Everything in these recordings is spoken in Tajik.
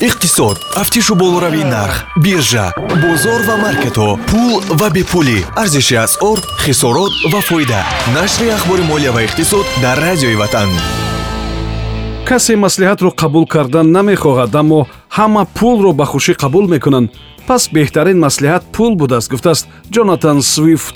иқтисод. Тафтишу болоравии нарх биржа бозор ва маркетҳо пул ва бепулӣ. Арзиши асъор хисорот ва фоида. Нашри ахбори молия ва иқтисод дар радиои ватан. Касе маслиҳатро қабул кардан намехоҳад аммо ҳама пулро ба хушӣ қабул мекунанд. Пас беҳтарин маслиҳат пул будааст гуфтааст ҷонатан свифт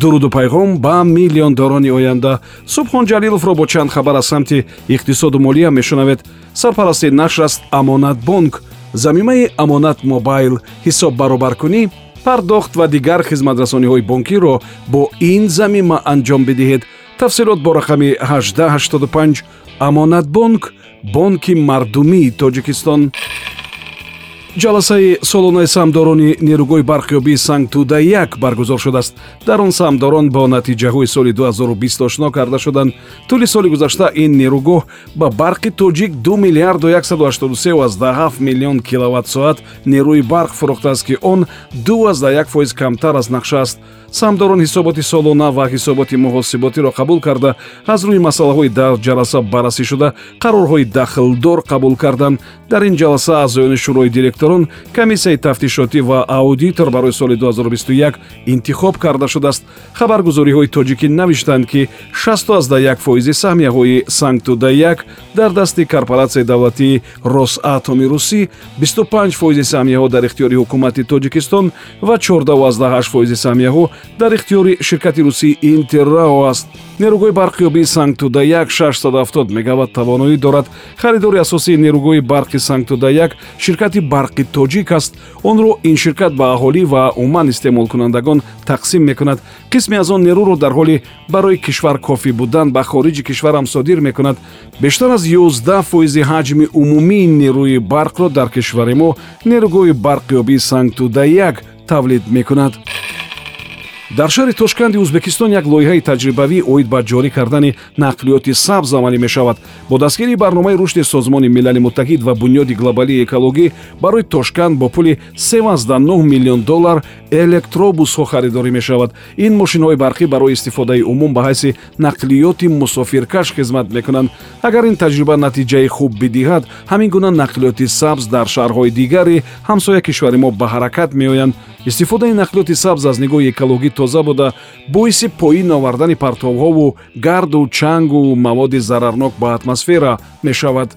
дуруду пайғом ба миллиондорони оянда. Субҳон ҷалиловро бо чанд хабар аз самти иқтисоду молия мешунавед. Сарпарасти нашр аст амонатбонк замимаи амонат мобайл ҳисоб баробаркунӣ пардохт ва дигар хизматрасониҳои бонкиро бо ин замима анҷом бидиҳед. Тафсилот бо рақами 1885 амонатбонк бонки мардумии тоҷикистон ҷаласаи солонаи самдорони нерӯгоҳи барқиёбии сангтуда як баргузор шудааст. Дар он самдорон бо натиҷаҳои соли 2020 ошно карда шуданд. Тӯли соли гузашта ин нерӯгоҳ ба барқи тоҷик 2 миллиарду 183 миллион киловаттсоат нерӯи барқ фурӯхтааст ки он 21 фоиз камтар аз нақша аст. Самдорон ҳисоботи солона ва ҳисоботи муҳосиботиро қабул карда. Аз рӯи масъалаҳои дар ҷаласа баррасӣ шуда қарорҳои дахлдор қабул карданд. Дар ин ҷаласа аъзоёни шӯрои директорон комиссияи тафтишотӣ ва аудитор барои соли 2021 интихоб карда шудааст. Хабаргузориҳои тоҷикӣ навиштанд ки 61 фоизи саҳмияҳои сангтуда1 дар дасти корпоратсияи давлатии росатоми русӣ 25 фоизи саҳмияҳо дар ихтиёри ҳукумати тоҷикистон ва 14 фоизи саҳмияҳо дар ихтиёри ширкати русии интеррао аст нерӯгоҳи барқиёбии сангтуда1 670 мегават тавоноӣ дорад. Харидори асосии нерӯгоҳи барқи сангтуда1 ширкати барқи тоҷик аст. Онро ин ширкат ба аҳолӣ ва умуман истеъмолкунандагон тақсим мекунад. Қисме аз он нерӯро дар ҳоли барои кишвар кофӣ будан ба хориҷи кишварам содир мекунад. Бештар аз 11 фоизи ҳаҷми умумии нерӯи барқро дар кишвари мо нерӯгоҳи барқиёбии сангтуда1 тавлид мекунад дар шаҳри тошканди ӯзбекистон як лоиҳаи таҷрибавӣ оид ба ҷорӣ кардани нақлиёти сабз амалӣ мешавад. Бо дастгирии барномаи рушди созмони милали муттаҳид ва бунёди глобалии экологӣ барои тошканд бо пули 39 миллион доллар электробусҳо харидорӣ мешавад. Ин мошинҳои барқӣ барои истифодаи умум ба ҳайси нақлиёти мусофиркаш хизмат мекунанд. Агар ин таҷриба натиҷаи хуб бидиҳад ҳамин гуна нақлиёти сабз дар шаҳрҳои дигари ҳамсоя кишвари мо ба ҳаракат меоянд истифодаи нақлиёти сабз аз нигоҳи экологӣ тоза буда боиси поин овардани партовҳову гарду чангу маводи зарарнок ба атмосфера мешавад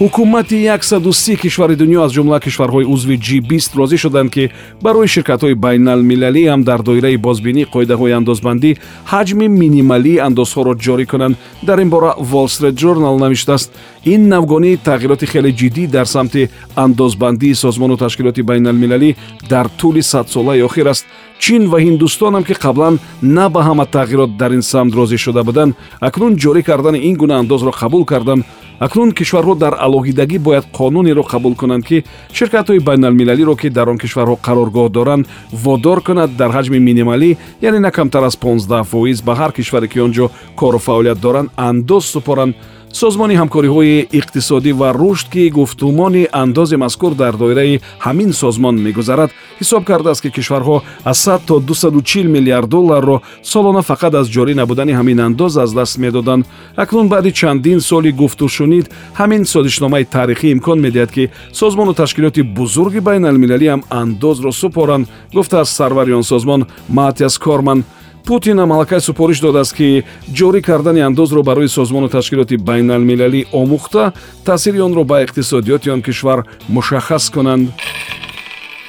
ҳукумати 130 кишвари дунё аз ҷумла кишварҳои узви g20 розӣ шуданд ки барои ширкатҳои байналмилалӣ ам дар доираи бозбинии қоидаҳои андозбандӣ ҳаҷми минималии андозҳоро ҷорӣ кунанд. Дар ин бора wall street journal навиштааст ин навгонии тағйироти хеле ҷиддӣ дар самти андозбандии созмону ташкилоти байналмилалӣ дар тӯли садсолаи охир аст. Чин ва ҳиндустонам ки қаблан на ба ҳама тағйирот дар ин самт розӣ шуда буданд. Акнун ҷорӣ кардани ин гуна андозро қабул карданд. Акнун кишварҳо дар алоҳидагӣ бояд қонунеро қабул кунанд ки ширкатҳои байналмилалиро ки дар он кишварҳо қароргоҳ доранд водор кунад дар ҳаҷми минималӣ яъне на камтар аз 15 фоиз ба ҳар кишваре ки он ҷо кору фаъолият доранд андоз супоранд созмони ҳамкориҳои иқтисодӣ ва рушд ки гуфтумони андози мазкур дар доираи ҳамин созмон мегузарад ҳисоб кардааст ки кишварҳо аз 100 то 240 миллиард долларро солона фақат аз ҷорӣ набудани ҳамин андоз аз даст медоданд. Акнун баъди чандин соли гуфтушунид ҳамин созишномаи таърихӣ имкон медиҳад ки созмону ташкилоти бузурги байналмилалиам андозро супоранд гуфтааст сарвари он созмон матиас корман путин амалакай супориш додааст ки ҷорӣ кардани андозро барои созмону ташкилоти байналмилалӣ омӯхта таъсири онро ба иқтисодиёти он кишвар мушаххас кунанд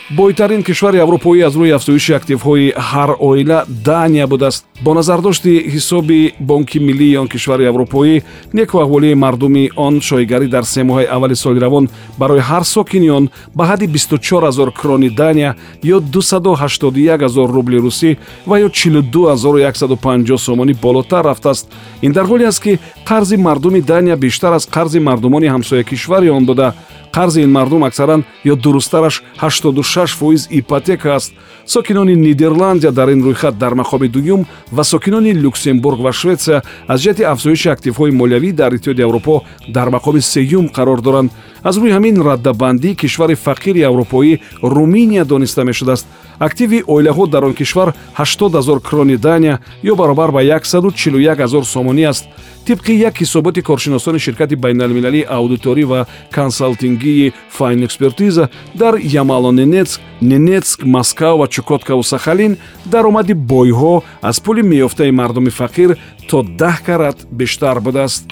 бойтарин кишвари аврупоӣ аз рӯи афзоиши активҳои ҳар оила дания будааст. Бо назардошти ҳисоби бонки миллии он кишвари аврупоӣ неку аҳволии мардуми он шоигарӣ дар се моҳаи аввали соли равон барои ҳар сокини он ба ҳадди 24 азор крони дания ё 281 азор рубли русӣ ва ё 42 150 сомонӣ болотар рафтааст. Ин дар ҳоле аст ки қарзи мардуми дания бештар аз қарзи мардумони ҳамсоя кишвари он буда қарзи ин мардум аксаран ё дурусттараш 86 фоиз ипотека аст. Сокинони нидерландия дар ин рӯйхат дар мақоми дуюм ва сокинони люксембург ва шветсия аз ҷиҳати афзоиши активҳои молиявӣ дар иттиҳоди аврупо дар мақоми сеюм қарор доранд. Аз рӯи ҳамин раддабандӣ кишвари фақири аврупоӣ руминия дониста мешудааст активи оилаҳо дар он кишвар 80 0 крони дания ё баробар ба 141 0 сомонӣ аст. Тибқи як ҳисоботи коршиносони ширкати байналмилалии аудиторӣ ва консалтингии файн экспертиза дар ямалоненецк ненецк москав ва чукоткаву сахалин даромади бойҳо аз пули меёфтаи мардуми фақир то даҳ карат бештар будааст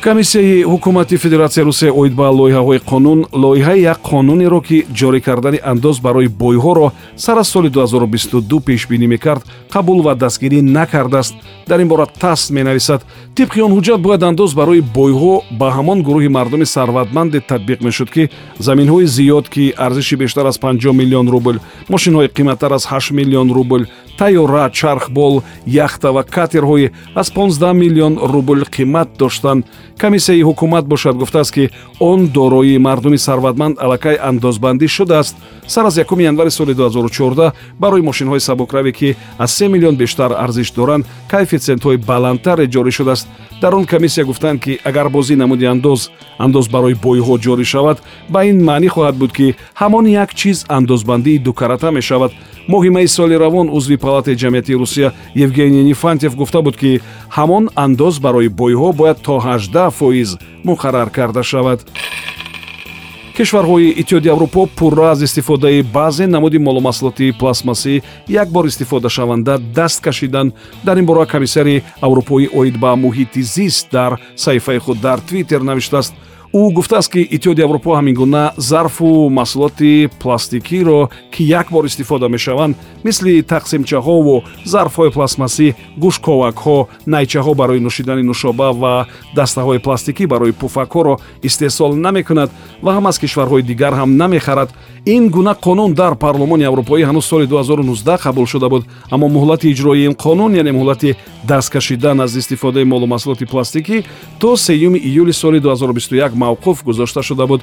комиссияи ҳукумати федератсияи русия оид ба лоиҳаҳои қонун лоиҳаи як қонунеро ки ҷорӣ кардани андоз барои бойҳоро сар аз соли 2022 пешбинӣ мекард қабул ва дастгирӣ накардааст. Дар ин бора тасс менависад. Тибқи он ҳуҷҷат бояд андоз барои бойҳо ба ҳамон гурӯҳи мардуми сарватманде татбиқ мешуд ки заминҳои зиёд ки арзиши бештар аз 50 миллион рубл мошинҳои қиматтар аз 8 миллион рубл тайёра чархбол яхта ва катерҳои аз 15 миллион рубл қимат доштанд комиссияи ҳукумат бошад гуфтааст ки он дороии мардуми сарватманд аллакай андозбандӣ шудааст. Сар аз 1 январи соли 2014 барои мошинҳои сабукраве ки аз 3 миллион бештар арзиш доранд коэффициентҳои баландтаре ҷорӣ шудааст. Дар он комиссия гуфтанд ки агар бозӣ намуди андоз андоз барои бойҳо ҷорӣ шавад ба ин маънӣ хоҳад буд ки ҳамон як чиз андозбандии дукарата мешавад моҳи майи соли равон узви палатаи ҷамъиятии русия евгений нифантьев гуфта буд ки ҳамон андоз барои бойҳо бояд то 18 фоиз муқаррар карда шавад. Кишварҳои иттиҳоди аврупо пурра аз истифодаи баъзе намуди моломаҳсулоти пластмассӣ якбор истифодашаванда даст кашиданд дар ин бора комиссари аврупоӣ оид ба муҳити зист дар саҳифаи худ дар твиттер навиштааст ӯ гуфтааст ки иттиҳоди аврупо ҳамин гуна зарфу маҳсулоти пластикиро ки як бор истифода мешаванд мисли тақсимчаҳову зарфҳои пластмассӣ гӯшковакҳо найчаҳо барои нӯшидани нушоба ва дастаҳои пластикӣ барои пуфакҳоро истеҳсол намекунад ва ҳам аз кишварҳои дигар ҳам намехарад. Ин гуна қонун дар парлумони аврупоӣ ҳанӯз соли 2019 қабул шуда буд аммо муҳлати иҷроии ин қонун яъне муҳлати даст кашидан аз истифодаи молумаҳсулоти пластикӣ то 3 июли соли 2021 мавқуф гузошта шуда буд.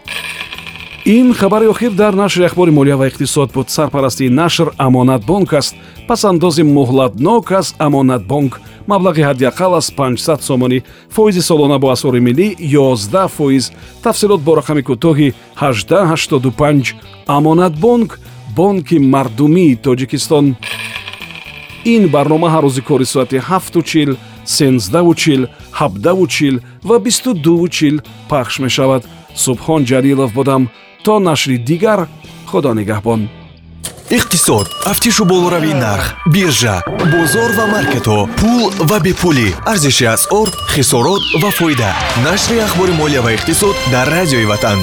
Ин хабари охир дар нашри ахбори молия ва иқтисод буд. Сарпарастии нашр амонатбонк аст. Пасандози муҳлатнок аз амонатбонк маблағи ҳаддиақал аз 500 сомонӣ фоизи солона бо асъори миллӣ 11 фоиз. Тафсилот бо рақами кӯтоҳи 1885 амонатбонк бонки мардумии тоҷикистон. Ин барнома ҳар рӯзи кори соати 7чил 13чил 17чил ва 22чил пахш мешавад. Субҳон ҷалилов будам. То нашри дигар худо нигаҳбон. Иқтисод. Тафтишу болоравии нарх биржа бозор ва маркетҳо пул ва бепулӣ. Арзиши асъор хисорот ва фоида. Нашри ахбори молия ва иқтисод дар радиои ватан